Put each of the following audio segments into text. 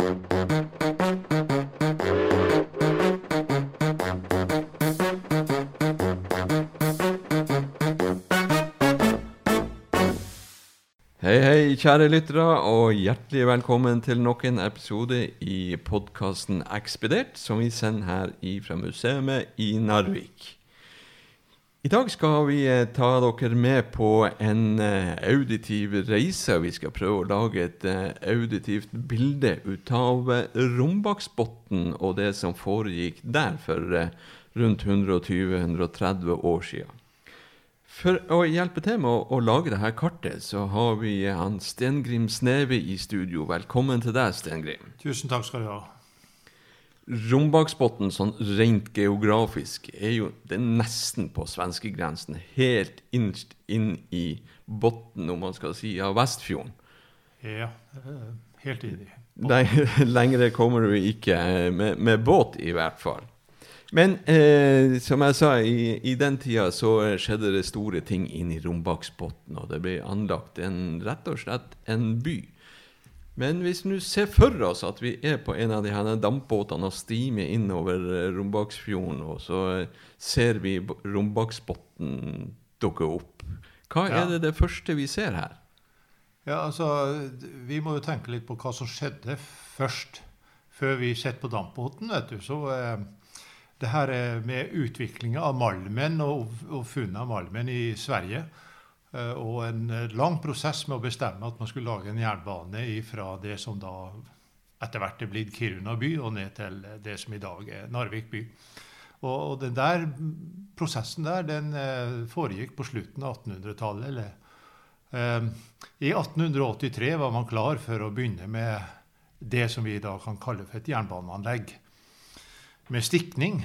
Hei, hei, kjære lyttere, og hjertelig velkommen til nok en episode i podkasten Ekspedert, som vi sender her fra museet i Narvik. I dag skal vi eh, ta dere med på en eh, auditiv reise. Vi skal prøve å lage et eh, auditivt bilde ut av Rombaksbotn og det som foregikk der for rundt 120-130 år siden. For å hjelpe til med å, å lage dette kartet, så har vi han Stengrim Sneve i studio. Velkommen til deg, Stengrim. Tusen takk skal du ha. Rombaksbotn, sånn rent geografisk, er jo det er nesten på svenskegrensen. Helt innerst inn i bunnen, om man skal si, av Vestfjorden. Ja, helt inni. Lengre kommer du ikke, med, med båt i hvert fall. Men eh, som jeg sa, i, i, den tida så skjedde det store ting inn i Rombaksbotn, og det ble anlagt en, rett og slett en by. Men hvis vi ser for oss at vi er på en av de her dampbåtene og stimer innover eh, Rombaksfjorden, og så ser vi Rombaksbotn dukke opp, hva ja. er det det første vi ser her? Ja, altså, Vi må jo tenke litt på hva som skjedde først, før vi sitter på dampbåten. vet du, så... Eh, det her med utviklinga av malmen og, og funnet av malmen i Sverige. Eh, og en lang prosess med å bestemme at man skulle lage en jernbane fra det som da etter hvert er blitt Kiruna by, og ned til det som i dag er Narvik by. Og, og den der prosessen der, den eh, foregikk på slutten av 1800-tallet. Eh, I 1883 var man klar for å begynne med det som vi i dag kan kalle for et jernbaneanlegg med stikning.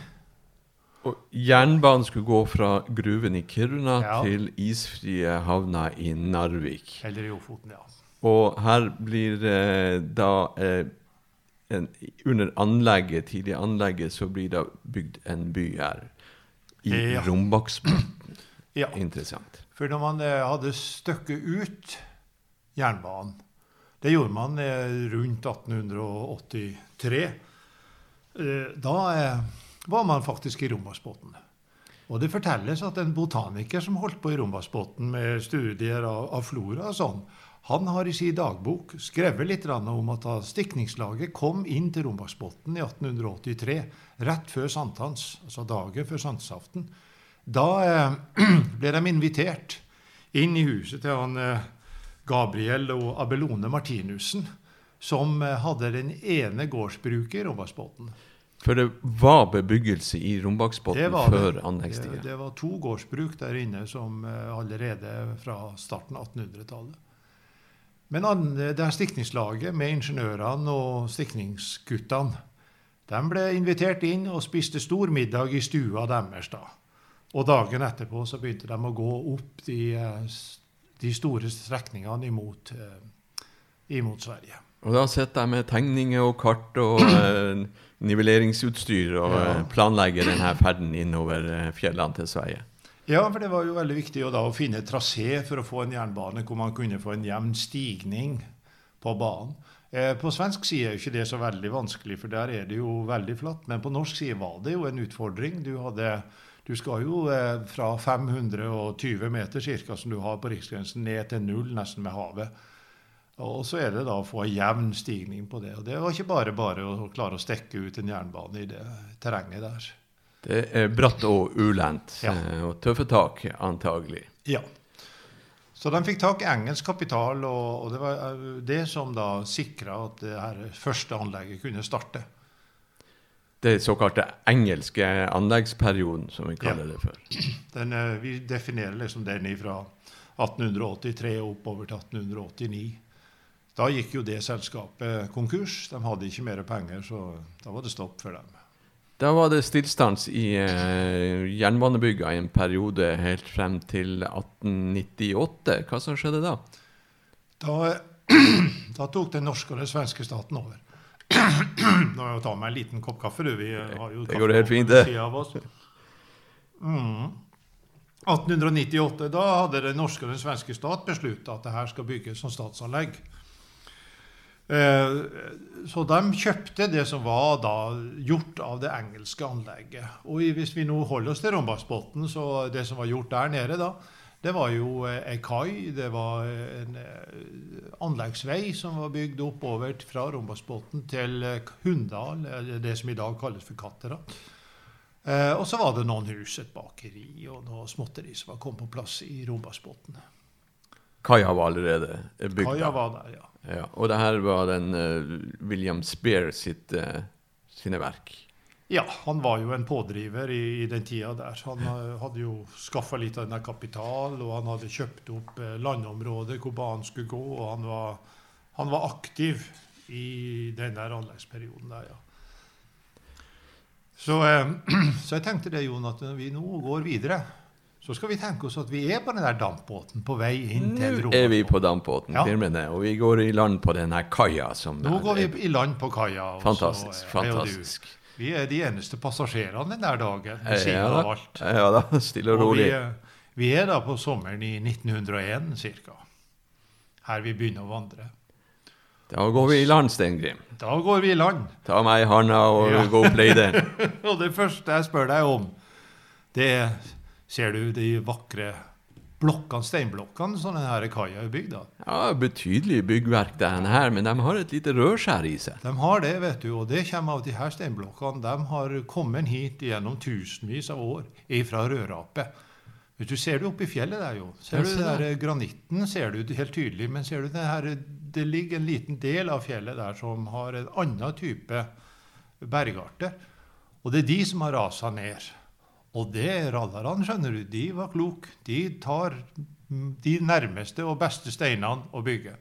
Og Jernbanen skulle gå fra gruven i Kiruna ja. til isfrie havna i Narvik. Eller i Ofoten, ja. Og her blir eh, da eh, en, Under anlegget, tidlig anlegget så blir det bygd en by her. I ja. Rombaksbotn. ja. Interessant. For når man eh, hadde støkket ut jernbanen Det gjorde man eh, rundt 1883 Eh, da eh, var man faktisk i Rombaksbotn. Og det fortelles at en botaniker som holdt på i Rombaksbotn med studier av, av, flora og sånn, han har i sin dagbok skrevet litt om at stikningslaget kom inn til Rombaksbotn i 1883, rett før sankthans, altså dagen før sankthansaften. Da eh, ble de invitert inn i huset til han eh, Gabriel og Abelone Martinussen som eh, hadde den ene gårdsbruket i Rombaksbotn. For det var bebyggelse i Rombaksbotn før anleggstida? Det, det, var to gårdsbruk der inne som eh, allerede fra starten av 1800-tallet. Men det her stikningslaget med ingeniørene og stikningsguttene de ble invitert inn og spiste stor middag i stua deres. da. Og dagen etterpå så begynte de å gå opp de, eh, de store strekningene imot, imot Sverige. Og da sitter jeg med tegninger og kart og eh, nivelleringsutstyr og ja. Eh, planlegger denne ferden innover eh, fjellene til Sverige. Ja, for det var jo veldig viktig å, da, å finne trasé for å få en jernbane hvor man kunne få en jevn stigning på banen. Eh, på svensk side er jo ikke det så veldig vanskelig, for der er det jo veldig flatt. Men på norsk side var det jo en utfordring. Du, hadde, du skal jo eh, fra 520 meter cirka, som du har på riksgrensen, ned til null, nesten med havet. Og så er det da å få en jevn stigning på det. Og det var ikke bare bare å klare å stekke ut en jernbane i det terrenget der. Det er bratt og ulendt, ja. Eh, og tøffe tak, antagelig. Ja. Så de fikk tak i engelsk kapital, og, det var eh, det som da sikra at det her første anlegget kunne starte. Det såkalte engelske anleggsperioden, som vi kaller ja. det for. Den, eh, vi definerer liksom den fra 1883 oppover til 1889. Da gikk jo det selskapet konkurs. De hadde ikke mer penger, så da var det stopp for dem. Da var det stillstans i eh, jernbanebygga i en periode helt frem til 1898. Hva som skjedde da? Da, da tok den norske og den svenske staten over. Nå må jeg ta meg en liten kopp kaffe, du. Vi har jo det går helt fint, det. Mm. 1898, da hadde den norske og den svenske stat beslutta at det her skal bygges som statsanlegg. Eh, så de kjøpte det som var da gjort av det engelske anlegget. Og hvis vi nå holder oss til Rombaksbotn, så det som var gjort der nede da, det var jo eh, ei kai, det var en eh, anleggsvei som var bygd opp over fra Rombaksbotn til Hundal Hunndal, det som i dag kalles for Kattera. Eh, og så var det noen hus, et bakeri og noe småtteri som var kommet på plass i Rombaksbotn. Kaia var allerede bygd. Kaia da. var der, ja. Ja, og det her var den uh, William Spear sitt, uh, sine verk. Ja, han var jo en pådriver i, i den tida der. Han eh, hadde jo skaffa litt av denne kapital, og han hadde kjøpt opp landområder hvor banen skulle gå, og han var, han var aktiv i den der anleggsperioden der, ja. Så, så jeg tenkte det, Jon, at vi nå går videre, så skal vi tenke oss at vi er på den der dampbåten på vei inn til Nå er vi på dampbåten, Ja. firmaene, og vi går i land på denne kaia som Nå går vi i land på kaia. og så, Fantastisk. eh, og fantastisk. Vi er de eneste passasjerene den der dagen, ved siden Ja av alt. ja da, stille og Og vi, rolig. er- vi er da på sommeren i 1901 cirka. Her vi begynner å vandre. Da går vi i land, Steingrim. Da går vi i land. Ta meg i handa og Ja. gå opp leiden. Og det første jeg spør deg om, det er Ser du de vakre blokkene, steinblokkene som denne kaia er bygd av? Ja, Betydelig byggverk, den her, men de har et lite rørskjær i seg. De har det, vet du, og det kommer av de her steinblokkene de har kommet hit gjennom tusenvis av år fra rødrapet. Hvis du ser det oppe i fjellet der, jo. Ser du den der. granitten ser du helt tydelig, men ser du det her, det ligger en liten del av fjellet der som har en annen type bergarter. Og det er de som har rasa ned. Og det rallerne, skjønner du, de var kloke. De tar de nærmeste og beste steinene å bygge.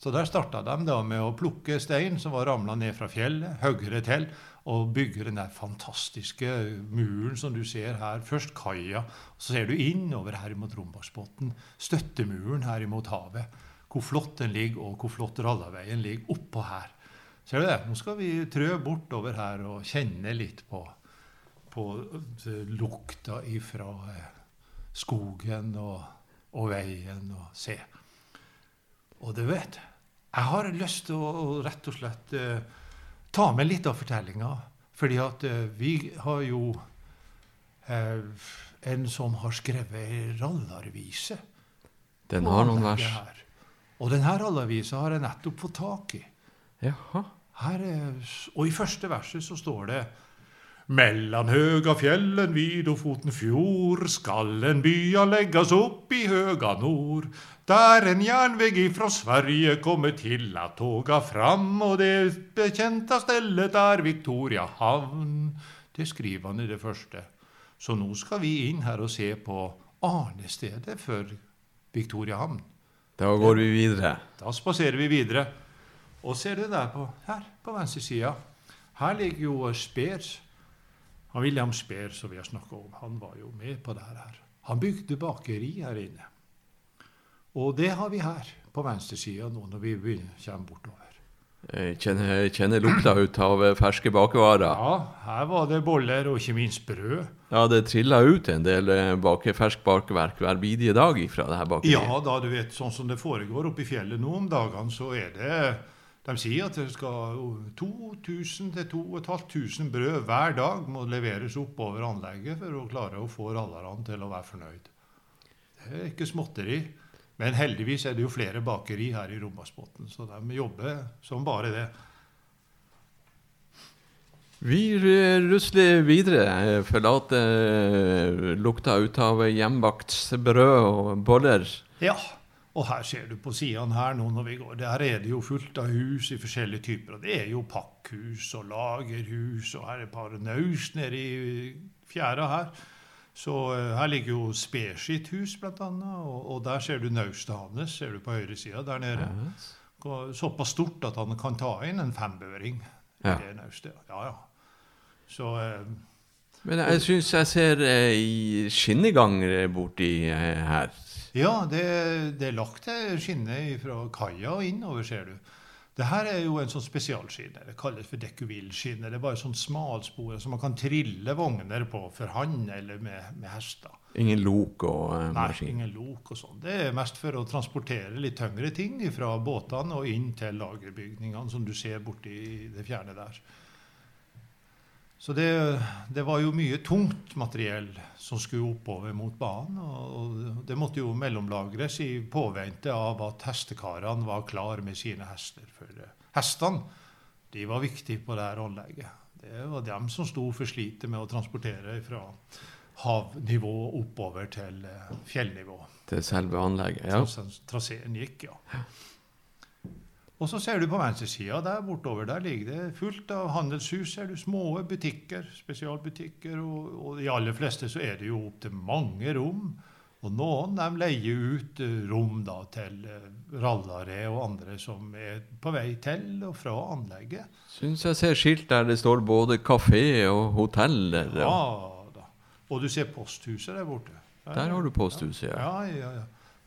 Så der starta de da med å plukke stein som var ramla ned fra fjellet, høyere til og bygge den der fantastiske muren som du ser her. Først kaia, så ser du innover her mot Rombaksbotn. Støttemuren her imot havet. Hvor flott den ligger, og hvor flott Rallaveien ligger oppå her. Ser du det? Nå skal vi trø bortover her og kjenne litt på, på eh, lukta ifra eh, skogen og, og veien og se. Og du vet, jeg har lyst til å, rett og slett eh, ta med litt av fortellinga. Fordi at vi har jo eh, en som har skrevet ei rallarvise. Den har noen vers. Og denne rallarvisa har jeg nettopp fått tak i. Jaha. Her er, og i første verset så står det Mellan høga fjällen vid Ofoten fjord skal en bya legges opp i høga nord. Der en järnväg ifrån Sverige kommer til at tåga fram, og det bekjente stellet er Victoria havn. Det skriver han i det første. Så nå skal vi inn her og se på arnestedet for Victoria havn. Da går vi videre. Da spaserer vi videre. Og ser du der på, her på venstre sida, her ligger jo Speer. Han William Speer, som vi har snakka om, han var jo med på det her. Han bygde bakeri her inne. Og det har vi her på venstre sida nå når vi kommer bortover. Jeg kjenner, kjenner lukta ut av eh, ferske bakevarer. Ja, her var det boller og ikke minst brød. Ja, det trilla ut en del eh, bake, fersk bakeverk hver bidige dag fra det her bakeriet. Ja, da du vet, sånn som det foregår oppe i fjellet nå om dagene, så er det De sier at det skal 2000-2500 brød hver dag må leveres oppover anlegget for å klare å få rallerne til å være fornøyd. Det er ikke småtteri. Men heldigvis er det jo flere bakeri her i Rombaksbotn, så de jobber som bare det. Vi rusler videre. Forlater eh, lukta ut av hjemmebakt brød og boller. Ja, og her ser du på sidene her nå når vi går. Der er det jo fullt av hus i forskjellige typer. Og det er jo pakkhus og lagerhus, og her er et par naust nede i fjæra her. Så eh, her ligger jo sitt hus, blant annet. Og, og der ser du naustet hans, ser du på høyresida der nede. Såpass stort at han kan ta inn en fembøring i Ja. det naustet. Ja, ja. Så eh, Men jeg syns jeg ser eh, skinneganger borti eh, her. Ja, det, det er lagt til skinne fra kaia og innover, ser du. Det her er jo en sånn spesialskinne. Det kalles for dekuvillskinne. Det er bare sånn smalspor som man kan trille vogner på for hand eller med, med hester. Ingen lok og uh, Nei, maskin? ingen lok og sånn. Det er mest for å transportere litt tyngre ting fra båtene og inn til lagerbygningene, som du ser borti det fjerne der. Så det, det, var jo mye tungt materiell som skulle oppover mot banen. Og det måtte jo mellomlagres i påvente av at hestekarene var klar med sine hester. For hestene de var viktige på det her anlegget. Det var dem som sto for slitet med å transportere fra havnivå oppover til eh, fjellnivå. Til selve anlegget, ja. Traseen gikk, ja. Og så ser du på venstresida der bortover, der ligger det fullt av handelshus. Ser du små butikker, spesialbutikker, og, og de aller fleste så er det jo opptil mange rom. Og noen de leier ut eh, rom da til eh, rallare og andre som er på vei til og fra anlegget. Syns jeg ser skilt der det står både kafé og hotell. Ja da. Og du ser posthuset der borte. Der har du posthuset, ja. ja, ja, ja.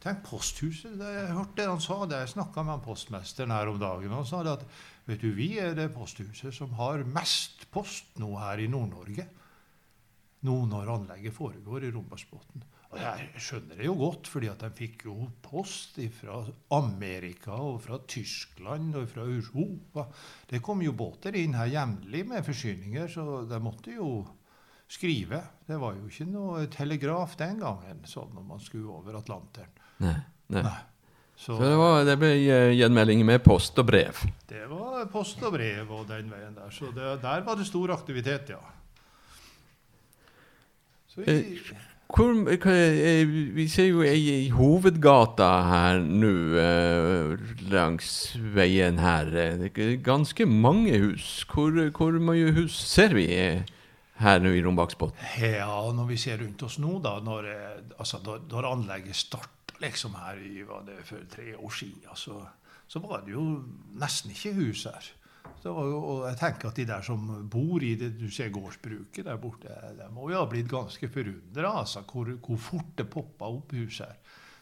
Tenk posthuset. Jeg hørte det han sa det. Jeg snakka med han postmesteren her om dagen. Han sa det at vet du, vi er det posthuset som har mest post nå her i Nord-Norge. Nå når anlegget foregår i Rombaksbotn. Og jeg skjønner det jo godt, fordi at de fikk jo post fra Amerika og fra Tyskland og fra Europa. Det kom jo båter inn her jevnlig med forsyninger, så de måtte jo skrive. Det var jo ikke noe telegraf den gangen, sånn når man skulle over Atlanteren. Nei, nei. Nei. Så, Så det, var, det, ble eh, gjenmelding med post og brev? Det var post og brev og den veien der. Så det, der var det stor aktivitet, ja. Så vi, eh, hvor, eh, vi ser jo ei hovedgata her nå langs veien her. Er ganske mange hus. Hvor, hvor mange hus ser vi her nå i Rombaksbotn? Ja, når vi ser rundt oss nå, da, når, altså, når, når anlegget starter liksom her i, for tre år siden, så, så var det jo nesten ikke hus her. Så, og jeg tenker at de der som bor i det du ser gårdsbruket der borte, de må jo ha blitt ganske forundra altså, hvor, hvor, fort det poppa opp hus her.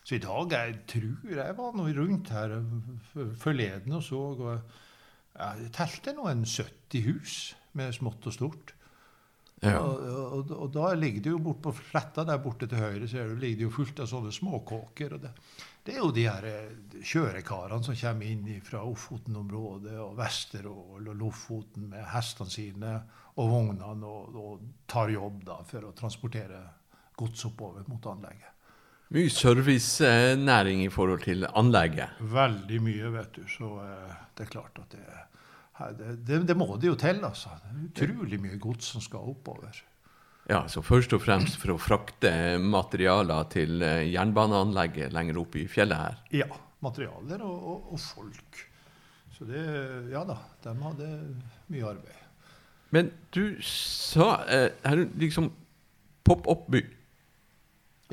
Så i dag jeg tror jeg var noe rundt her forleden og så og Jeg telte nå en 70 hus med smått og stort. Ja. Og, og, og, da ligger det jo bort på fletta der borte til høyre så ligger det jo fullt av sånne småkåker. og det, det, er jo de her eh, kjørekarene som kommer inn fra Ofoten-området og Vesterålen og Lofoten med hestene sine og vognene og, og, tar jobb da for å transportere gods oppover mot anlegget. Mye servicenæring i forhold til anlegget? Veldig mye, vet du. Så eh, det er klart at det er det, det, må det jo til, altså. Det er utrolig mye gods som skal oppover. Ja, så først og fremst for å frakte materialer til eh, jernbaneanlegget lenger oppe i fjellet her? Ja. Materialer og, og, og folk. Så det Ja da, de hadde mye arbeid. Men du sa eh, liksom pop-opp-by.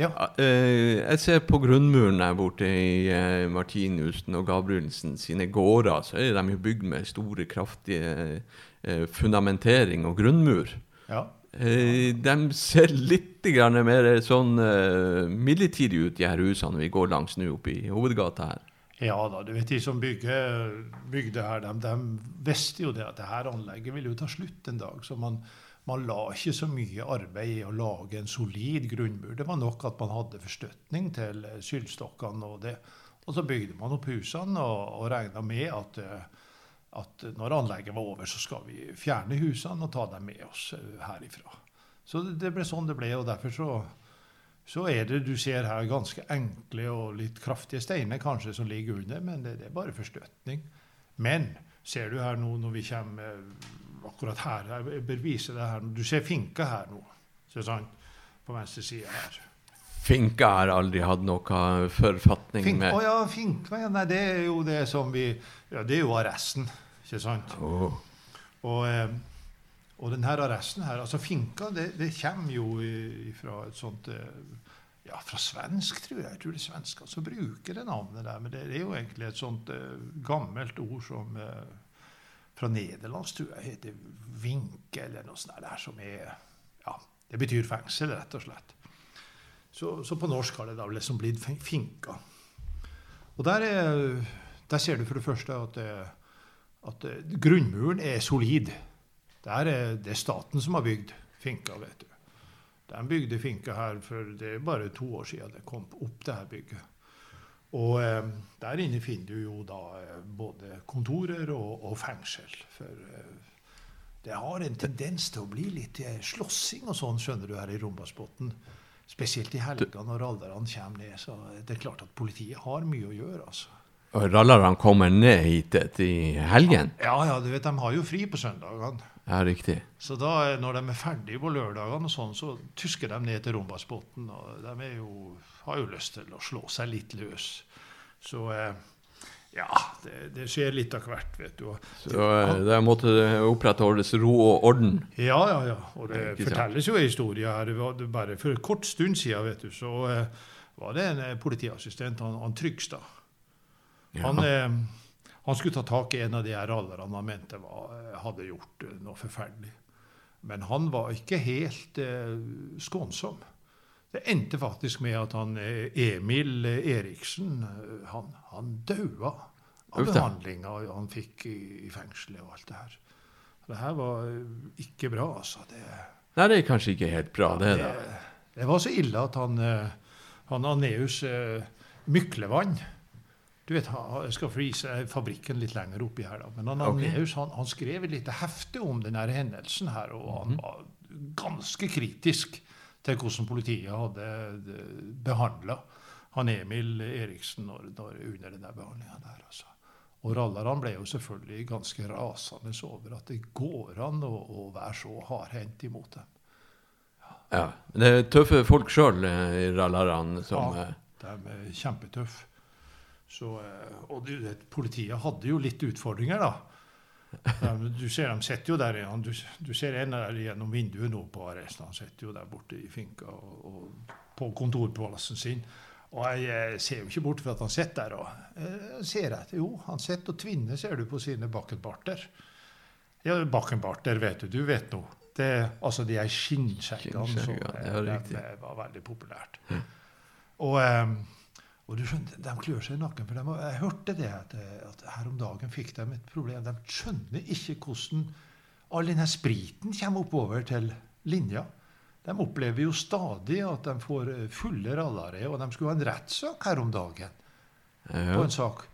Ja. Uh, jeg ser på grunnmuren der borte i uh, Martinussen og Gabrielsen sine gårder, så er de jo bygd med store, kraftige uh, fundamentering og grunnmur. Ja. de ser litt mer sånn midlertidig ut, de her husene vi går langs nå oppe i hovedgata her. Ja da, du vet de som bygger, bygde her, de, de visste jo det at det her anlegget ville jo ta slutt en dag. så man man la ikke så mye arbeid i å lage en solid grunnmur. Det var nok at man hadde forstøtning til eh, sylstokkene og det. Og så bygde man opp husene og, og regna med at, eh, at, når anlegget var over, så skal vi fjerne husene og ta dem med oss eh, herifra. Så det, ble sånn det ble, og derfor så, så er det du ser her ganske enkle og litt kraftige steiner kanskje som ligger under, men det, det er bare forstøtning. Men ser du her nå når vi kommer akkurat her. Jeg bør vise det her. Du ser finka her nå. Ser sånn, på venstre side her. Finka har aldri hatt noe forfatning Fink, med Å ja, finka. Ja, nei, det er jo det som vi Ja, det er jo arresten, ikke sant? Oh. Og, eh, og denne arresten her Altså, finka, det, det kommer jo fra et sånt eh, ja, fra svensk, tror jeg. Jeg tror det er svensker som bruker det navnet der. Men det er jo egentlig et sånt uh, gammelt ord som uh, fra nederlandsk, tror jeg heter vinke, eller noe sånt der, som er Ja, det betyr fengsel, rett og slett. Så, så på norsk har det da liksom blitt finka. Og der, er, der ser du for det første at, at grunnmuren er solid. Er det staten som har bygd finka, vet du. De bygde finka her for det er bare to år siden det kom opp det her bygget. Og eh, der inne finner du jo da eh, både kontorer og, og fengsel. For eh, det har en tendens til å bli litt slåssing og sånn, skjønner du, her i Rombasbotn. Spesielt i helga når alderne kommer ned. Så det er klart at politiet har mye å gjøre, altså. Og rallerne kommer ned hit i helgen? Ja, ja, du vet, de har jo fri på søndagene. Ja, riktig. Så da, når de er ferdige på lørdagene, sånn, så tysker de ned til Rombasbotn. Og de jo, har jo lyst til å slå seg litt løs. Så eh, ja, det, det skjer litt av hvert, vet du. Så eh, der måtte det opprettholdes ro og orden. Ja, ja, ja. Og det det fortelles jo en historie her. Det var bare for en kort stund siden, vet du, så eh, var det en eh, politiassistent, han, han Trygstad. Ja. Han, han skulle ta tak i en av de rallerne han mente var, eh, hadde gjort eh, noe forferdelig. Men han var ikke helt eh, skånsom. Det endte faktisk med at han eh, Emil Eriksen han, han daua av behandlinga han fikk i, i fengselet og alt det her. Det her var ikke bra, altså. Det, Nei, det er kanskje ikke helt bra, det. da. det, det var så ille at han, han Aneus eh, Myklevann Du vet, Jeg skal frise fabrikken litt lenger oppi her, da. Men han okay. Neus, han, han skrev et lite hefte om denne hendelsen her, og han var ganske kritisk til hvordan politiet hadde behandla han Emil Eriksen når, når, under den behandlinga der. altså. Og rallerne ble jo selvfølgelig ganske rasende over at det går an å, å være så hardhendt imot dem. Ja. Det er tøffe folk sjøl, rallerne, som Ja. eh, De er kjempetøffe. Så, eh, og du vet, politiet hadde jo litt utfordringer, da. Du ser de sitter jo der igjen. Du, du ser en der gjennom vinduet nå på arresten. Han sitter jo der borte i finka og, og på kontorplassen sin. Og jeg, ser jo ikke bort fra at han sitter der. Og, eh, ser jeg, jo, han sitter og tvinner, ser du, på sine bakkenbarter. Ja, bakkenbarter, vet du. Du vet nå. Det, altså de er skinnskjeggene som ja, det eh, var veldig populært. Og, eh, og du skjønner, de klør seg i nakken. For de, jeg hørte det at, at her om dagen fikk de et problem. De skjønner ikke hvordan all denne spriten kommer oppover til linja. De opplever jo stadig at de får eh, fulle rallare, og de skulle ha en rettssak her om dagen på en sak.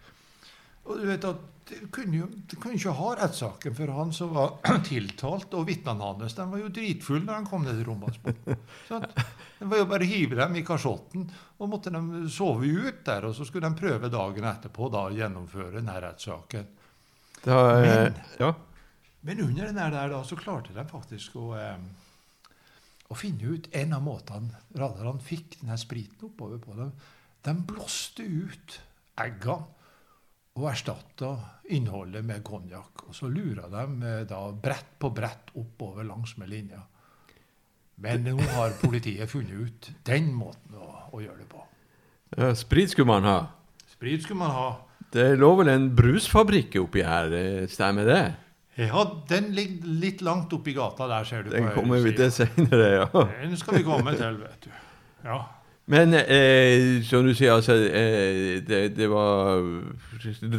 Og du vet at kunne jo kunne ikke ha rettssaken for han som var tiltalt, og vitnene hans de var jo dritfulle når de kom ned til Rombaksbotn. Det var jo bare å hive dem i kasjotten, og måtte de sove ut der. Og så skulle de prøve dagen etterpå da å gjennomføre denne rettssaken. Eh, Men- ja. Men under den der, da, så klarte de faktisk å, eh, å finne ut en av måtene raderne fikk denne spriten oppover på dem. De blåste ut eggene og erstatta innholdet med konjakk. Og så lura de eh, da brett på brett oppover langs med linja. Men nå har politiet funnet ut den måten å, å gjøre det på. ja. Sprit skulle man ha. Sprit skulle man ha. Det lå vel en brusfabrikk oppi her, eh, stemmer det? Ja, den ligger litt langt oppi gata der, ser du. Den kommer vi til senere, ja. Den skal vi komme til, vet du. Ja. Men eh, som du sier, altså eh, det, det var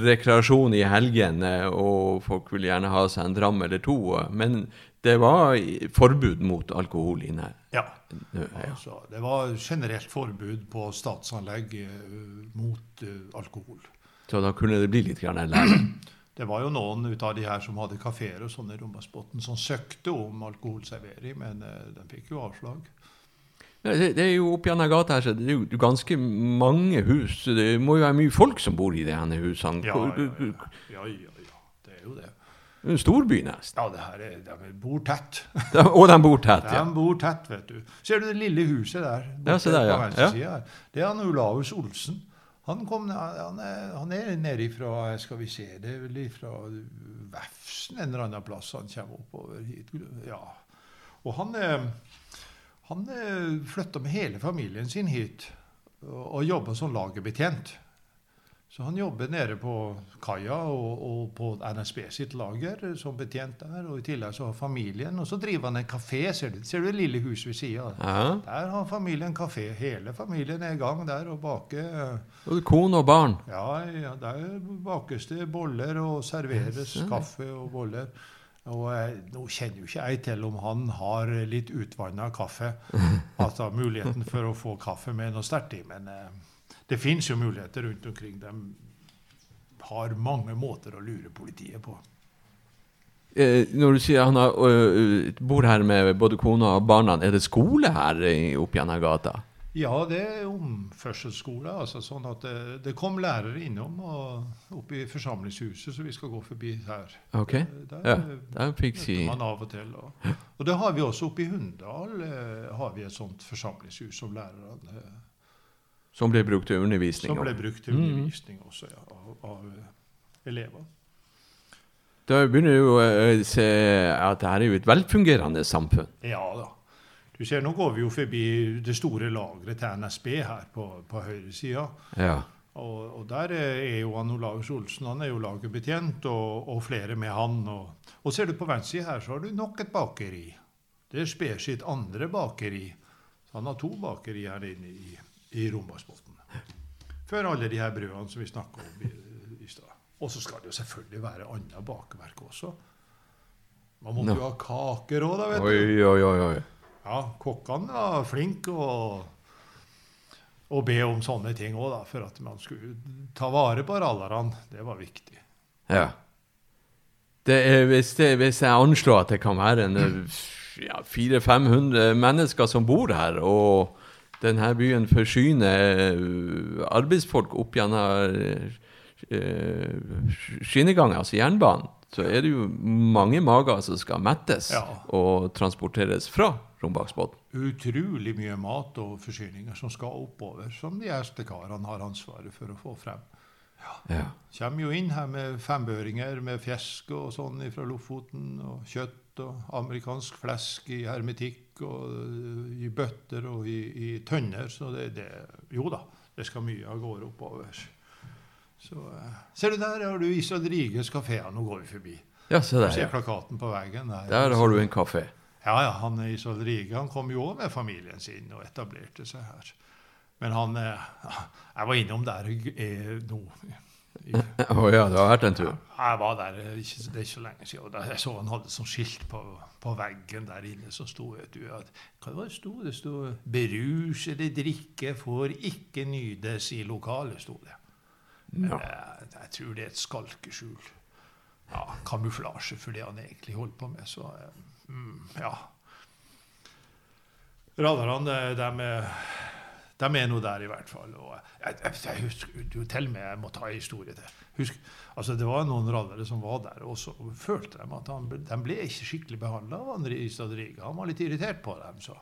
rekreasjon i helgene, og folk ville gjerne ha seg en dram eller to. eh, Men det var forbud mot alkohol inne her. ja. Altså, det var generelt forbud på statsanlegg eh, mot eh, alkohol. Så da kunne det bli litt grann lære. Det var jo noen ut av de her som hadde kafeer og sånn i Rombasbotn, som søkte om alkoholservering, men eh, de fikk jo avslag. Det, det er jo opp gjennom gata her, så det er jo ganske mange hus. Det må jo være mye folk som bor i de her husene. Ja, ja, ja. ja, ja. Det er jo det. Er En storby nesten. Ja, det her er, de bor tett. Og de bor tett, De ja. bor tett, vet du. Ser du det lille huset der? Ja, se der, ja. Ja. side her? Det er han Olaus Olsen. Han, kom, han, er, han er nede ifra skal vi se, det er vel ifra Vefsn en eller annen plass han kommer oppover hit. Ja. Og han, eh, han flytta med hele familien sin hit og, jobba som lagerbetjent. Så han jobber nede på kaia og, og på NSB sitt lager som betjent der. Og i tillegg så har familien Og så driver han en kafé. Ser du, ser du det lille huset ved sida? ja. Der har familien kafé. Hele familien er i gang der og baker. Og kone og barn. Ja, ja, der bakes det boller og serveres kaffe og boller. Og eh, nå kjenner jo ikke jeg til om han har litt utvanna kaffe. Altså muligheten for å få kaffe med noe sterkt i. Men eh, det fins jo muligheter rundt omkring. De har mange måter å lure politiet på. Eh, når du sier han har, bor her med både kona og barna, er det skole her i- oppi denne gata? Ja, det er omførselsskole. altså sånn at det, det kom lærere innom og oppe i forsamlingshuset, så vi skal gå forbi her. Ok, Eh, Der ja, eh, der fikk si man av og til. Og, og det har vi også oppe i Hunndal. Eh, har vi et sånt forsamlingshus som lærerne eh, Som ble brukt til undervisning. Som ble brukt til Mhm. undervisning også, ja, av, av eh, elever. Da begynner du å se at dette er jo et velfungerende samfunn. Ja da. Du ser, Nå går vi jo forbi det store lageret til NSB her på, på høyresida. Ja. Og, og der er jo han Olaus Olsen han er jo lagerbetjent, og, og flere med han. Og, og ser du på venstresida her, så har du nok et bakeri. Det er Sper sitt andre bakeri. Så han har to bakeri her inne i, i Rombaksbotn. Før alle de her brødene som vi snakka om i, i stad. Og så skal det jo selvfølgelig være annet bakverk også. Man måtte no. jo ha kaker òg, da, vet du. Oi, oi, oi. oi. Ja, kokkene var flinke og, å be om sånne ting òg, da, for at man skulle ta vare på rallerne. Det var viktig. Ja. Det er, hvis, det, hvis jeg anslår at det kan være en ja, 400-500 mennesker som bor her, og denne byen forsyner øh, arbeidsfolk opp gjennom øh, skinnegangen, altså jernbanen, så er det jo mange mager som skal mettes Ja. og transporteres fra Rombaksbotn. Utrolig mye mat og forsyninger som skal oppover, som de hestekarene har ansvaret for å få frem. Ja. Kommer jo inn her med fembøringer med fisk og sånn fra Lofoten, og kjøtt og amerikansk flesk i hermetikk og i bøtter og i, i tønner. Så det, det Jo da, det skal mye av gårde oppover. Så eh, Ser du der har du Isad Riges kafé. Nå går vi forbi. ja, se der. Du ser plakaten på veggen der. Der har du en kafé. Ja, ja, han Isad Rige han kom jo òg med familien sin og etablerte seg her. Men han eh, Jeg var innom der eh, nå. Å oh, ja, det har vært en tur. jeg var der eh, ikke, det er ikke så lenge siden. og da Jeg så han hadde sånn skilt på, på veggen der inne som sto vet du, at, Hva var det sto? Det sto 'Berusede drikke får ikke nydes i lokalet', sto det. Ja. Jeg, jeg tror det er et skalkeskjul. Ja, kamuflasje for det han egentlig holdt på med. Så mm, ja. Raddarene, de, de er nå der i hvert fall. Og jeg, jeg, jeg husker jo til og med jeg må ta en historie til. Husk, altså Det var noen radere som var der, og så følte de at han, de ble ikke skikkelig behandla av Istad Riga. Han var litt irritert på dem. Så,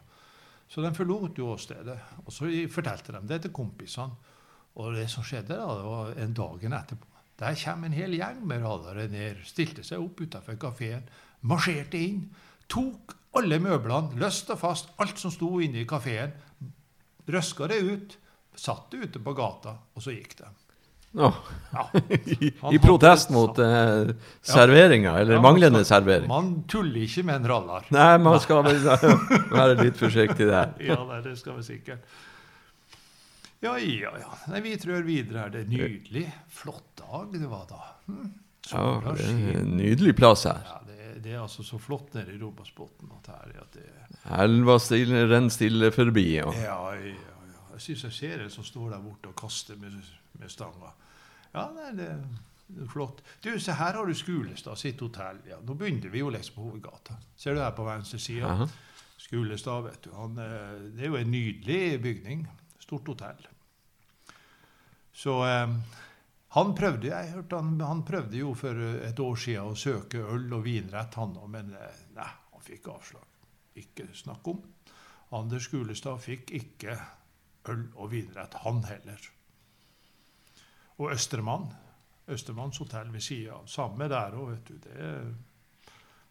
så de forlot jo åstedet. Og så fortalte de det til kompisene. Og det som skjedde, da, det var en dagen etterpå. Der kommer en hel gjeng med radare ned, stilte seg opp utafor kafeen, marsjerte inn, tok alle møblene, løst og fast, alt som sto inne i kafeen, røska det ut, satt det ute på gata, og så gikk det. Oh. Ja. I, I protest mot eh, serveringa, eller Ja, man manglende skal- servering. Man tuller ikke med en rallar. Nei, man skal vel være litt forsiktig der. Ja, det skal vi sikkert. Ja, ja, ja. Nei, vi trør videre her. Det er nydelig. Flott dag det var da. Hm. Ja, det er en nydelig plass her. Ja, det, er altså så flott nede i Robasbotn at her, at det Elva stille, renner stille forbi. ja. Ja, ja, ja. Jeg syns jeg ser en som står der borte og kaster med, med stanga. Ja, nei, det det er flott. Du, se her har du Skulestad sitt hotell. Ja, nå begynner vi jo liksom på hovedgata. Ser du her på venstre side? Aha. Skulestad, vet du. Han, eh, det er jo en nydelig bygning. Stort hotell. Så eh, han prøvde jeg hørte han, han prøvde jo for et år siden å søke øl- og vinrett, han òg, men eh, nei, han fikk avslag. Ikke snakk om. Anders Skulestad fikk ikke øl- og vinrett, han heller. Og Østermann, Østermanns hotell ved sida av. Samme der òg, vet du. Det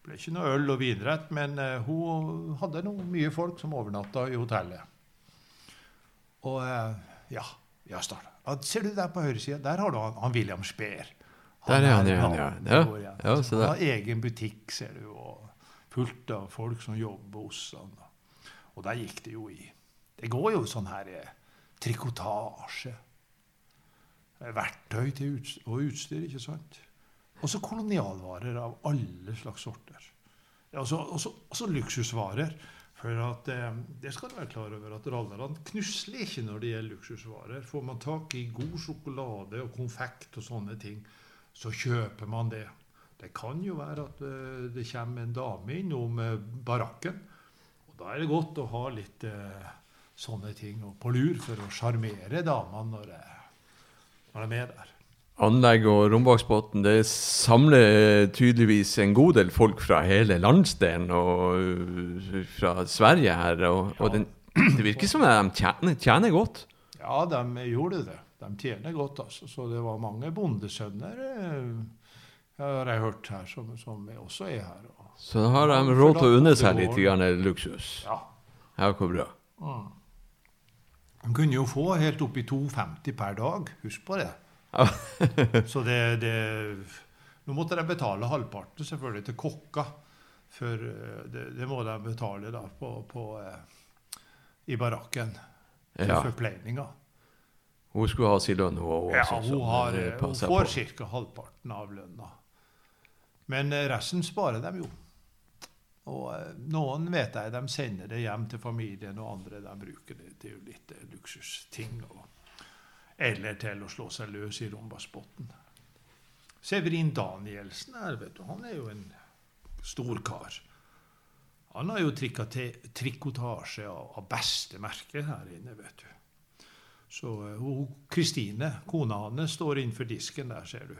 ble ikke noe øl og vinrett, men eh, hun hadde noe mye folk som overnatta i hotellet. Og eh, ja, ja start. Ja, ser du der på høyresida? Der har du han, han William Speer. Der er han igjen, ja. Ja, går ja, så han har egen butikk, ser du, og fullt av folk som jobber hos han. Og der gikk det jo i. Det går jo sånn her eh, trikotasje. eh, Verktøy til uts og utstyr, ikke sant? Og så kolonialvarer av alle slags sorter. Og så luksusvarer. For at, eh, det skal du være klar over at rallerne knusler ikke når det gjelder luksusvarer. Får man tak i god sjokolade og konfekt og sånne ting, så kjøper man det. Det kan jo være at eh, det kommer en dame innom eh, barakken. Og da er det godt å ha litt eh, sånne ting på lur for å sjarmere damene når, de er med der. Anlegg og Rombaksbotn det samler eh, tydeligvis en god del folk fra hele landsdelen og uh, fra Sverige her. Og, og den, det virker som de tjener, tjener godt. Ja, de gjorde det. De tjener godt, altså. Så det var mange bondesønner eh, har jeg hørt her, som, som også er her. Og, Så da har de råd til å unne seg litt grann luksus. ja. Ja, hvor bra. Mm. De kunne jo få helt opp i 2,50 per dag. Husk på det. Så det, det Nå måtte de betale halvparten selvfølgelig til kokka. For eh, det, det må de betale da på, på eh, i barakken. Til Ja. forpleininga. Hun skulle ha sin lønn, hun òg. Ja, altså, hun, har, eh, hun får ca. halvparten av lønna. Men resten sparer de jo. Og noen vet jeg de sender det hjem til familien, og andre de bruker det til litt luksusting. Og, eller til å slå seg løs i Rombasbotn. Severin Danielsen her, vet du, han er jo en stor kar. Han har jo trikotasje av, beste merke her inne, vet du. Så eh, Kristine, kona hans, står innenfor disken der, ser du.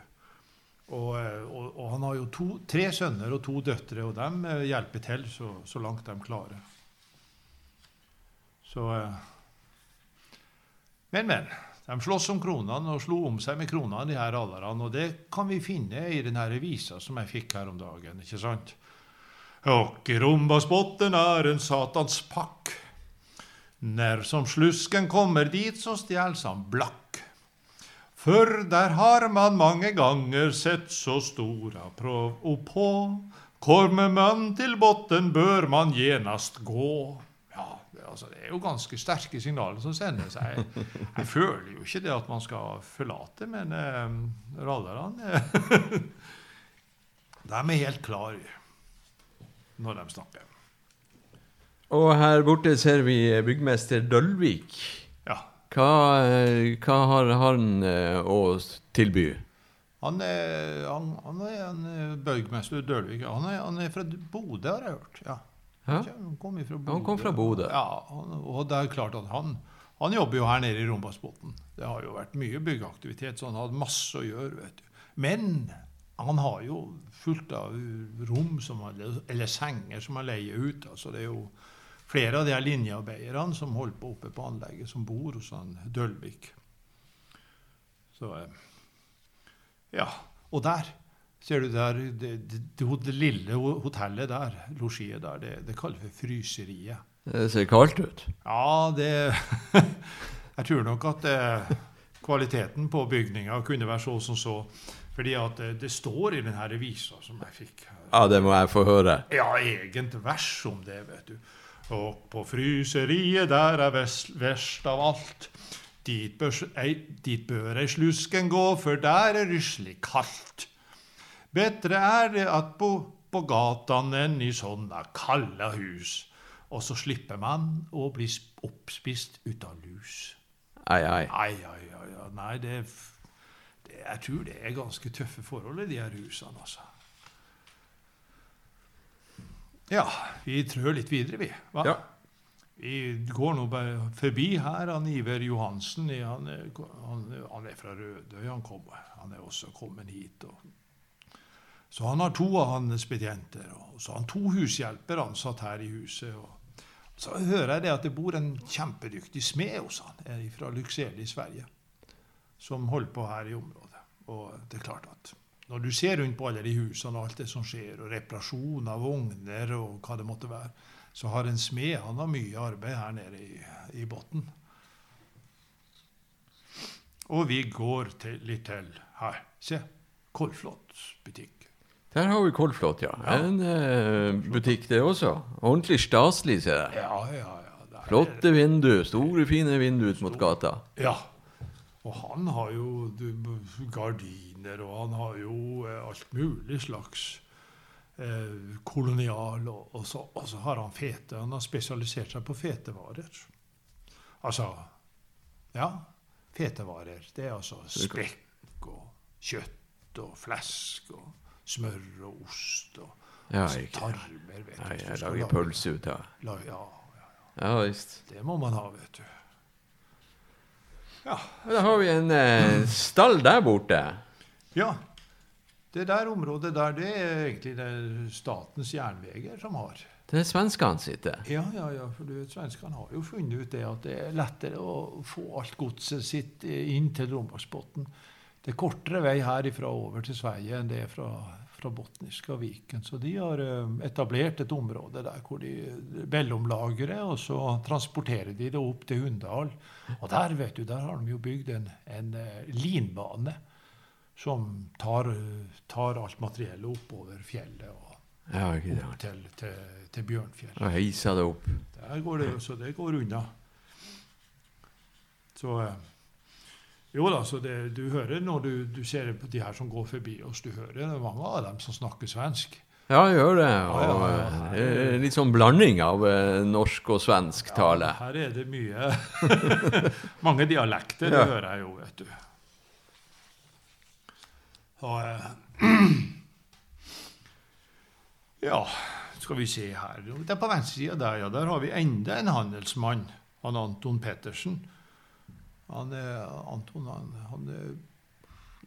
Og, eh, og, og han har jo to, tre sønner og to døtre, og de eh, hjelper til så, så langt de klarer. Så Men, men. De slåss om kronene og slo om seg med kronene, de her alderne. Og det kan vi finne i den her visa som jeg fikk her om dagen, ikke sant? Og i Rombasbotten er en satans pakk. Når som slusken kommer dit, så stjeles han blakk. For der har man mange ganger sett så stora prov og på. Kommer man til botten, bør man genast gå. Altså, det er jo ganske sterke signaler som sendes. Jeg, jeg føler jo ikke det at man skal forlate, men eh, rallerne eh, De er helt klare når de snakker. Og her borte ser vi byggmester Dølvik. Ja. Hva, eh, hva har han eh, å tilby? Han er, han, han er en Dølvik. Han er, han er fra Bodø, har jeg hørt. Ja. Han kom fra Bodø. Han kom fra Bodø. Ja, og det er klart at han, han jobber jo her nede i Rombasbotn. Det har jo vært mye byggeaktivitet, så han har hatt masse å gjøre. vet du. Men han har jo fullt av rom, som han, eller senger, som han leier ut. altså det er jo flere av de linjearbeiderne som holder på oppe på anlegget, som bor hos han Dølvik. Så eh, Ja. Og der ser du der, det, det, det, lille hotellet der, losjiet der, det, det kaller vi Fryseriet. Det ser kaldt ut. Ja, det Jeg tror nok at eh, kvaliteten på bygninga kunne være så som så. Fordi at eh, det står i denne revisa som jeg fikk. Ja, det må jeg få høre. Ja, egent vers om det, vet du. Og på fryseriet der er vest, verst av alt. Dit bør, ei, dit bør ei slusken gå, for der er ryslig kaldt. Bedre er det at bo på gatan enn i sånne kalde hus. Og så slipper man å bli oppspist ut av lus. Ai, ai. Ai, ai, ai, ai. Nei, det, det Jeg tror det er ganske tøffe forhold i de her husene, altså. Ja, vi trør litt videre, vi. Ja. Vi går nå bare forbi her. Han Iver Johansen han, han, han er fra Rødøy. Han, kom, han er også kommet hit. Og. Så han har to av hans betjenter. Og så har han to hushjelper ansatt her i huset. Og så hører jeg det at det bor en kjempedyktig smed hos han fra Lycksele i Sverige. Som holder på her i området. Og det er klart at når du ser rundt på alle de husene og alt det som skjer, og reparasjon av vogner og hva det måtte være, så har en smed han har mye arbeid her nede i, i bunnen. Og vi går til, litt til her. Se. Kolflot butikk. Der har vi Kolflot, ja. Ja. En eh, butikk, det også. Ordentlig staselig, ser jeg. Ja, ja, ja. er- Flotte vinduer. Store, fine vinduer ut mot gata. Ja. Og han har jo du, gardiner, og han har jo eh, alt mulig slags eh, kolonial. Og, og, så, og, så, har han fete. Han har spesialisert seg på fetevarer. Altså Ja, fetevarer. Det er altså spekk og kjøtt og flesk og smør og ost og ja, altså, tarmer. vet du. Ja, jeg lager pølse ut av ja, ja, ja. ja visst. Det må man ha, vet du. Ja. Da har vi en eh, stall der borte. Ja. Det der området der, det er egentlig det Statens Jernveger som har. Det er svenskene sitter. Ja, ja, ja. For du vet, svenskene har jo funnet ut det at det er lettere å få alt godset sitt inn til Rombaksbotn. Det er kortere vei herifra over til Sverige enn det er fra, fra Botniska Viken. Så de har eh, etablert et område der hvor de mellomlagrer, og så transporterer de det opp til Hunndal. Og der vet du, der har de jo bygd en, en uh, linbane som tar, tar alt materiellet oppover fjellet og ja, opp til, til, til Bjørnfjell. Og heiser det opp. Der går det, så det går unna. Så uh, jo da, så det, du hører når du, du, ser på de her som går forbi oss, du hører mange av dem som snakker svensk. Ja, jeg gjør det. Og ja, ja, ja. Litt sånn blanding av eh, norsk og svensk tale. Her er det mye Mange dialekter, det hører jeg jo, vet du. Og, eh, ja, skal vi se her Det er på venstresida der, ja, der har vi enda en handelsmann. Han Anton Pettersen. Han, Anton han, han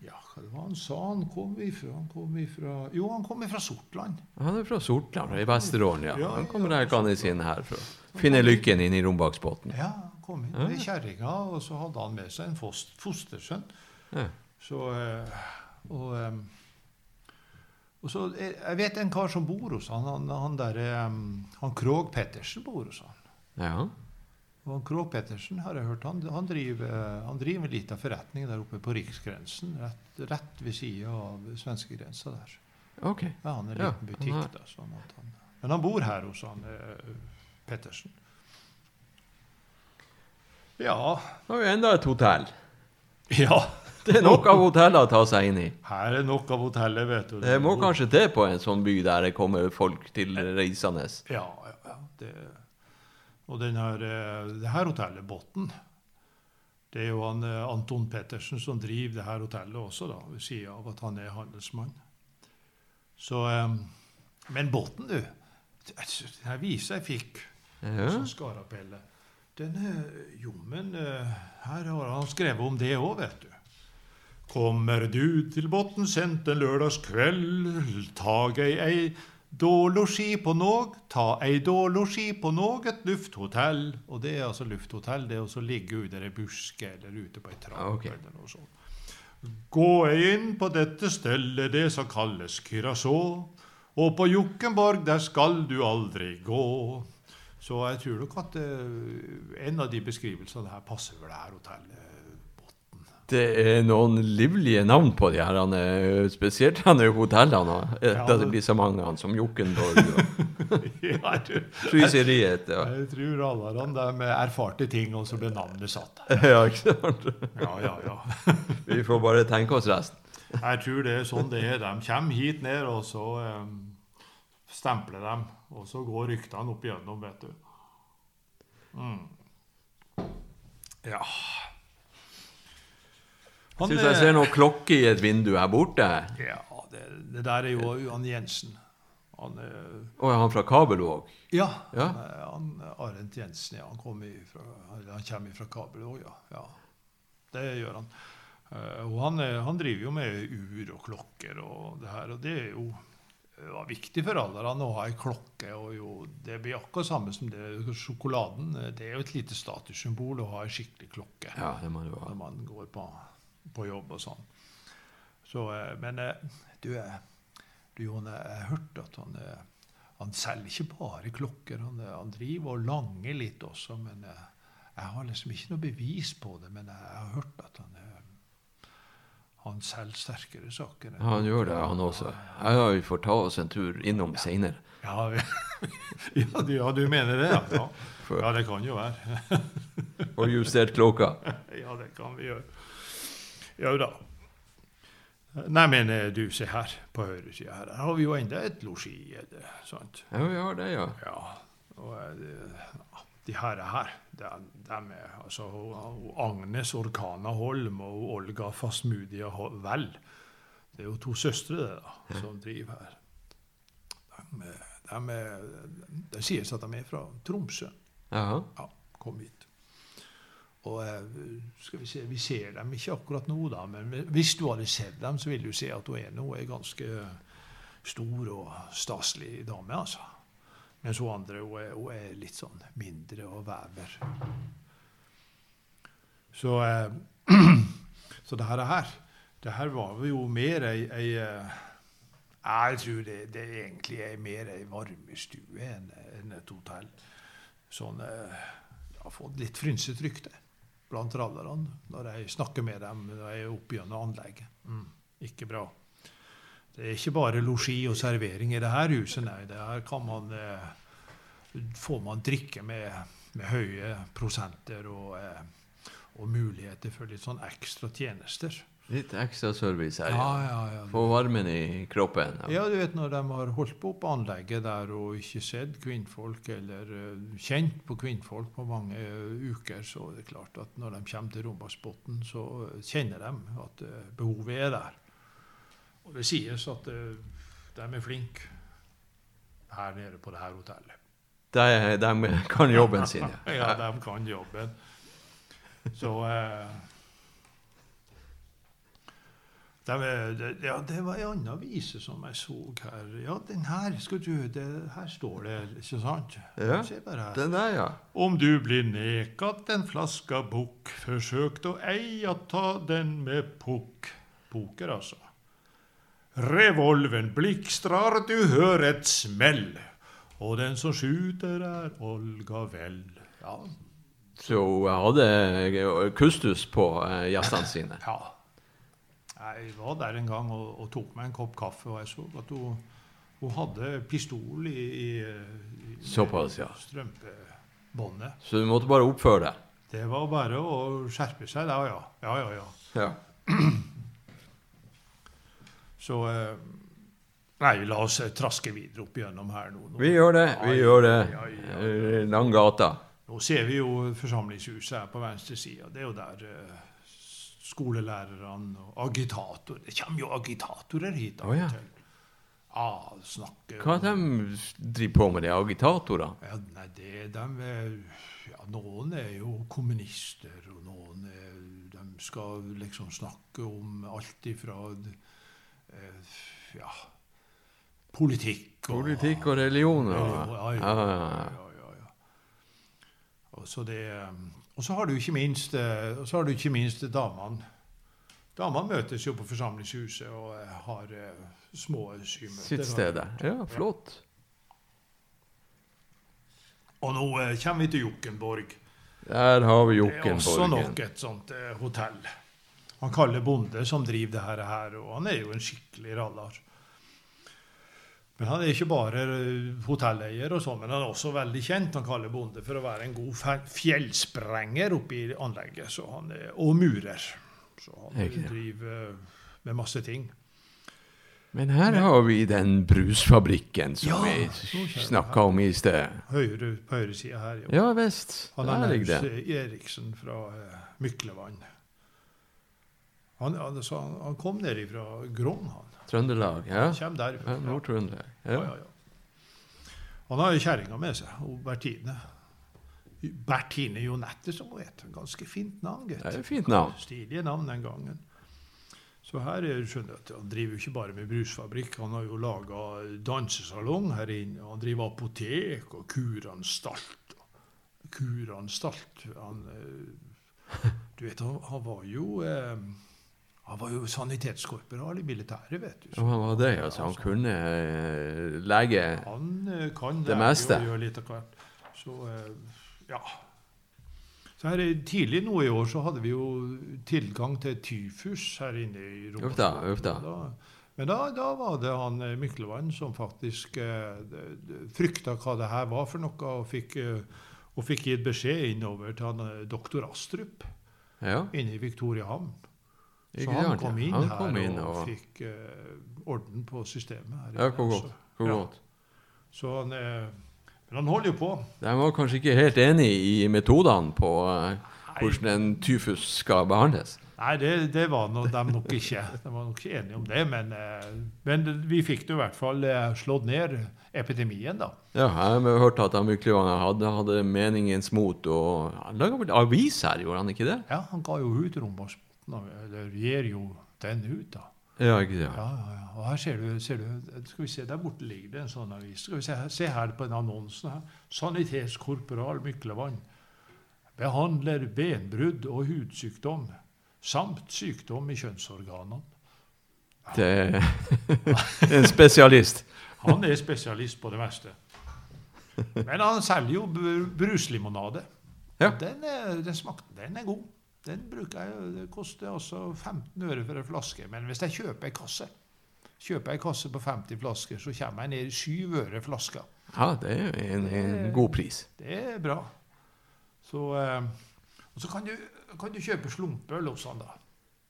ja, hva det var han sa? Han kom ifra, han kom ifra Jo, han kom ifra Sortland. Han er fra Sortland, i Vesterålen, ja. Han kommer reikende inn her for å finne lykken inn i Rombaksbåten. Ja, han kom inn med kjerringa, og så hadde han med seg en fostersønn. Ja. Så eh, Og, og så Jeg vet en kar som bor hos han. Han, han der, han Krog Pettersen bor hos han. Ja. Og Krog Pettersen har jeg hørt, han, han driver, han driver en liten forretning der oppe på riksgrensen. Rett, rett ved sida av svenskegrensa der. Ok. Ja, Han er en liten butikk. Ja, da, sånn han, men han bor her hos han eh, Pettersen. Ja Nå har vi enda et hotell. Ja. Det er nok av hoteller å ta seg inn i. Her er nok av hoteller, vet du. Det må kanskje til på en sånn by der det kommer folk til reisende. Ja, ja, ja. Det og denne, det her hotellet, Botten, det er jo han, Anton Pettersen som driver det her hotellet også, da, ved sida av at han er handelsmann. Så, men Botten, du Den visa jeg fikk ja. som Skarapelle den jommen Her har han skrevet om det òg, vet du. Kommer du til Botten sent en lørdagskveld, tag ei ei Dålosji på Någ, ta ei dålosji på Någ, et lufthotell. Og det er altså lufthotell, det er å ligge ute i ei buske eller ute på ei trapp. Okay. eller noe sånt. Gå inn på dette stellet, det som kalles Curacao. Og på Jokkenborg, der skal du aldri gå. Så jeg tror nok at uh, en av de beskrivelsene her passer vel det her hotellet det er noen livlige navn på de her, spesielt han er hotellene. Etter at det blir så mange han som Jokkenborg og ja, Fryseriet. Ja. Jeg tror alle de med erfarte ting, og så ble navnet satt. Ja, ikke sant? ja, ja, ja. Vi får bare tenke oss resten. Jeg tror det er sånn det er. De kommer hit ned, og så um, stempler de. Og så går ryktene opp igjennom, vet du. Mm. Ja han, Syns jeg ser noen klokke i et vindu her borte. Ja, det, det der er jo Johan Jensen. Han er oh, er han fra Kabelvåg? Ja. ja. Han, Arent Jensen, ja. Han, fra, han kommer fra Kabelvåg, ja. ja. Det gjør han. Og han, han, driver jo med ur og klokker og det her, og det er jo det var viktig for alderen å ha ei klokke. og jo, Det blir akkurat samme som det, sjokoladen. Det er jo et lite statussymbol å ha ei skikkelig klokke ja, det må du ha. når man går på på jobb og sånn. Så, eh, men eh, du, eh, du Jon, jeg har hørt at han, han selger ikke bare klokker. Han, han, driver og langer litt også. men Jeg har liksom ikke noe bevis på det, men jeg har hørt at han han selger sterkere saker. Ja, han gjør det, han også. Ja, vi får ta oss en tur innom ja. seinere. Ja, ja, du, ja, du mener det, ja. Ja, det kan jo være. Og justert klokka. Ja, det kan vi gjøre. Ja da. Nei, men eh, du, se her på høyresida her. Her har vi jo enda et losji. sant? Ja, vi har det, ja. Ja. Og eh, de her, her de, de er, altså, Agnes Orkana Holm og Olga Fasmudia Vel. Det er jo to søstre det da, som driver her. De, de, de, det sies at de er fra Tromsø. Aha. Ja, kom hit. Og eh, skal vi se, vi ser dem ikke akkurat nå, da, men hvis du hadde sett dem, så ville du se at hun er nå er ganske stor og staselig dame, altså. Mens hun andre hun er, hun er litt sånn mindre og vever. Så, eh, så det her, her, det her var jo mer ei, ei eh, Jeg tror det, det egentlig er mer ei varmestue enn enn et hotell. Sånn eh, har fått litt frynset rykte blant rallerne når jeg snakker med dem når jeg er oppe gjennom anlegget. Mm, ikke bra. Det er ikke bare losji og servering i det her huset, nei. Det her kan man eh, får man drikke med, med høye prosenter og, eh, og muligheter for litt sånn ekstra tjenester. Litt ekstra service her. Ja, ja, ja. Få varmen i kroppen. Ja, du vet når de har holdt på på anlegget der og ikke sett kvinnfolk eller uh, kjent på kvinnfolk på mange uh, uker, så er det klart at når de kommer til Rombasbotn, så uh, kjenner de at eh, behovet er der. Og det sies at de er flinke her nede på det her hotellet. De, de kan jobben sin. Ja, de kan jobben. Så eh, de, er- ja, det var ei anna vise som jeg så her. Ja, den her skal du det, Her står det, ikke sant? Ja, Se bare her. Den der, ja. Om du blir nekat en flaska bukk, forsøk å ei å ta den med pukk. Poker, altså. Revolven blikstrar, du hører et smell. Og den som skyter, er Olga Vel. Ja, Så hun hadde kustus på eh, gjestene sine. Ja. Jeg var der en gang og, og tok meg en kopp kaffe, og jeg så at hun, hun hadde pistol i, i, i Såpass, ja. strømpebåndet. Så du måtte bare oppføre deg. Det var bare å skjerpe seg da, ja. Ja, ja, ja. Ja. Så eh, Nei, la oss eh, traske videre opp igjennom her nå. nå. Vi gjør det. Vi Ja, gjør det. ja, ja. Eh, Lang gata. Nå ser vi jo forsamlingshuset her på venstre side. Det er jo der skolelærerne og agitatorer Det kommer jo agitatorer hit. av ja. og til. Ah, snakker Hva de driver på med, de agitatorene? Ja, nei, det, de er, ja, Noen er jo kommunister, og noen er, de skal liksom snakke om alt ifra eh, ja, politikk og Politikk og religion Ja, ja, Ja, ja, ja. ja. Og så det um, Og så har du ikke minst eh, så har du ikke minst damene. Damene møtes jo på forsamlingshuset og eh, har eh, små symøter. Sitt sted. Ja, flott. Og nå kommer vi til Jokkenborg. Der har vi Det er også nok et sånt hotell. Han Kalle Bonde som driver det her, og han er jo en skikkelig rallar. Men han er ikke bare eh, hotelleier, og sånn, men han er også veldig kjent han Kalle Bonde, for å være en god fjellsprenger fjellsprenger oppi anlegget. Så han er, og murer. Så han okay. driver eh, med masse ting. Men her har vi den brusfabrikken som Ja, vi snakka om i sted. Høyre, på høyresida her. jo. Ja visst. Han er Eriksen fra eh, Myklevann. Han, han, han, kom ned fra Grong, han. Trøndelag. Ja. Han derfra. ja Nord-Trøndelag. Ja, Ja. ja, ja. Han har jo kjerringa med seg, og Bertine. Bertine Jonette, som hun heter. Ganske fint navn, Det er et fint navn. Stilige navn den gangen. Så her er, skjønner jeg at han driver jo ikke bare med brusfabrikk. Han har jo laga dansesalong her inne. Han driver apotek og kuranstalt. Kuranstalt. Han, eh, du vet, han, han var jo eh, han var jo sanitetskorporal i militæret, vet du. Han var det, altså. Han kunne eh, lege Han eh, kan Det meste. og gjøre litt av hvert. Så eh, ja. Så her, Tidlig nå i år så hadde vi jo tilgang til tyfus her inne i uff. Men da, da var det han Myklevann som faktisk eh, frykta hva det her var for noe, og fikk, og fikk gitt beskjed innover til han doktor Astrup Ja. inne i Victoriahavn. Så han kom inn Han her inn og, og- fikk uh, orden på systemet. her. Ja, hvor godt. Hvor ja. godt. Så han, uh, men han holder jo på. De var kanskje ikke helt enig i metodene på uh, hvordan en tyfus skal behandles. Nei, det, det var no, de nok ikke. De var nok ikke enige om det. Men, men vi fikk det i hvert fall slått ned epidemien, da. Ja, jeg har hørt at var- hadde, hadde meningens mot, og han laga vel avis her, gjorde han ikke det? Ja, han ga jo ut Rombaksbotn, eller gir jo den ut, da. Ja, ikke det? Ja, ja, ja. Og her ser du, ser du Skal vi se, der borte ligger det en sånn avis. Skal vi se, se her på den annonsen her. Sanitetskorporal Myklevann. Behandler benbrudd og hudsykdom. Samt sykdom i kjønnsorganene. Det er en spesialist. Han er spesialist på det meste. Men han selger jo bruslimonade. Ja. Den, er, den smakte, den er god. Den bruker jeg, Det koster altså 15 øre for en flaske. Men hvis jeg kjøper en kasse, kjøper jeg kasse på 50 flasker, så kommer jeg ned i 7 øre flaska. Ja, det er en, en, god pris. Det er bra. Så, eh, og så kan du, kan du kjøpe slumpøl hos han, da.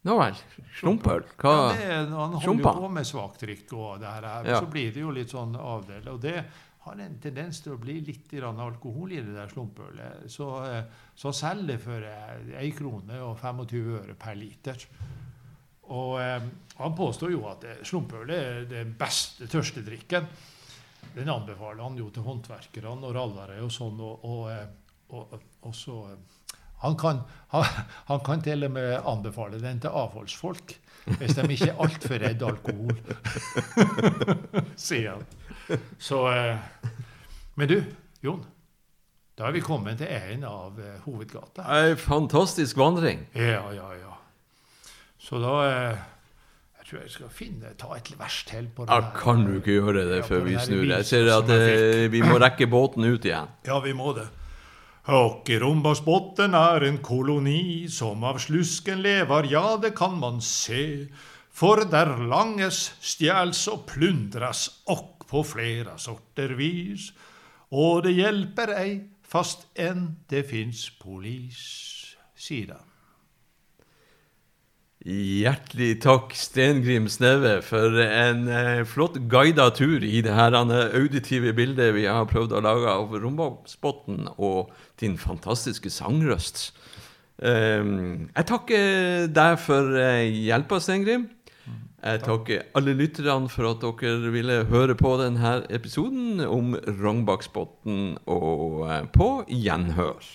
Nå vel. Slumpøl. Hva Ja, det han holder Slumpa? jo på med svaktrykk og det her, Ja. så blir det jo litt sånn avdel. Og det har en tendens til å bli litt alkohol i det der slumpølet. Så, eh, så selger for eh, 1 krone og 25 øre per liter. Og eh, han påstår jo at eh, slumpølet er den beste tørstedrikken. Den anbefaler han jo til håndverkerne og rallere og sånn. Og, og, eh, og, og så eh, han kan, han, han kan til og med anbefale den til avholdsfolk, hvis de ikke er altfor redd alkohol. Sier han. Så eh, Men du, Jon. Da er vi kommet til en av eh, hovedgata. Ei fantastisk vandring. Ja, ja, ja. Så da eh, Jeg tror jeg skal finne, ta et vers til på det Ja, kan du ikke gjøre det Ja, før vi snur? Jeg ser at jeg vi må rekke båten ut igjen. Ja, vi må det. Og i Rombaksbotn er en koloni som av slusken lever, ja, det kan man se. For der langes, stjels og plundras okk på flera sorter vis. Og det hjelper ei, fast enn det fins polis, sier han. Hjertelig takk, Stengrim Sneve, for en eh, flott guida tur i det her eh, auditive bildet vi har prøvd å lage av Rombaksbotn og din fantastiske sangrøst. Um, jeg takker deg for eh, hjelpa, Stengrim. Jeg takker alle lytterne for at dere ville høre på denne episoden om Rognbaksbotn, og eh, på gjenhør.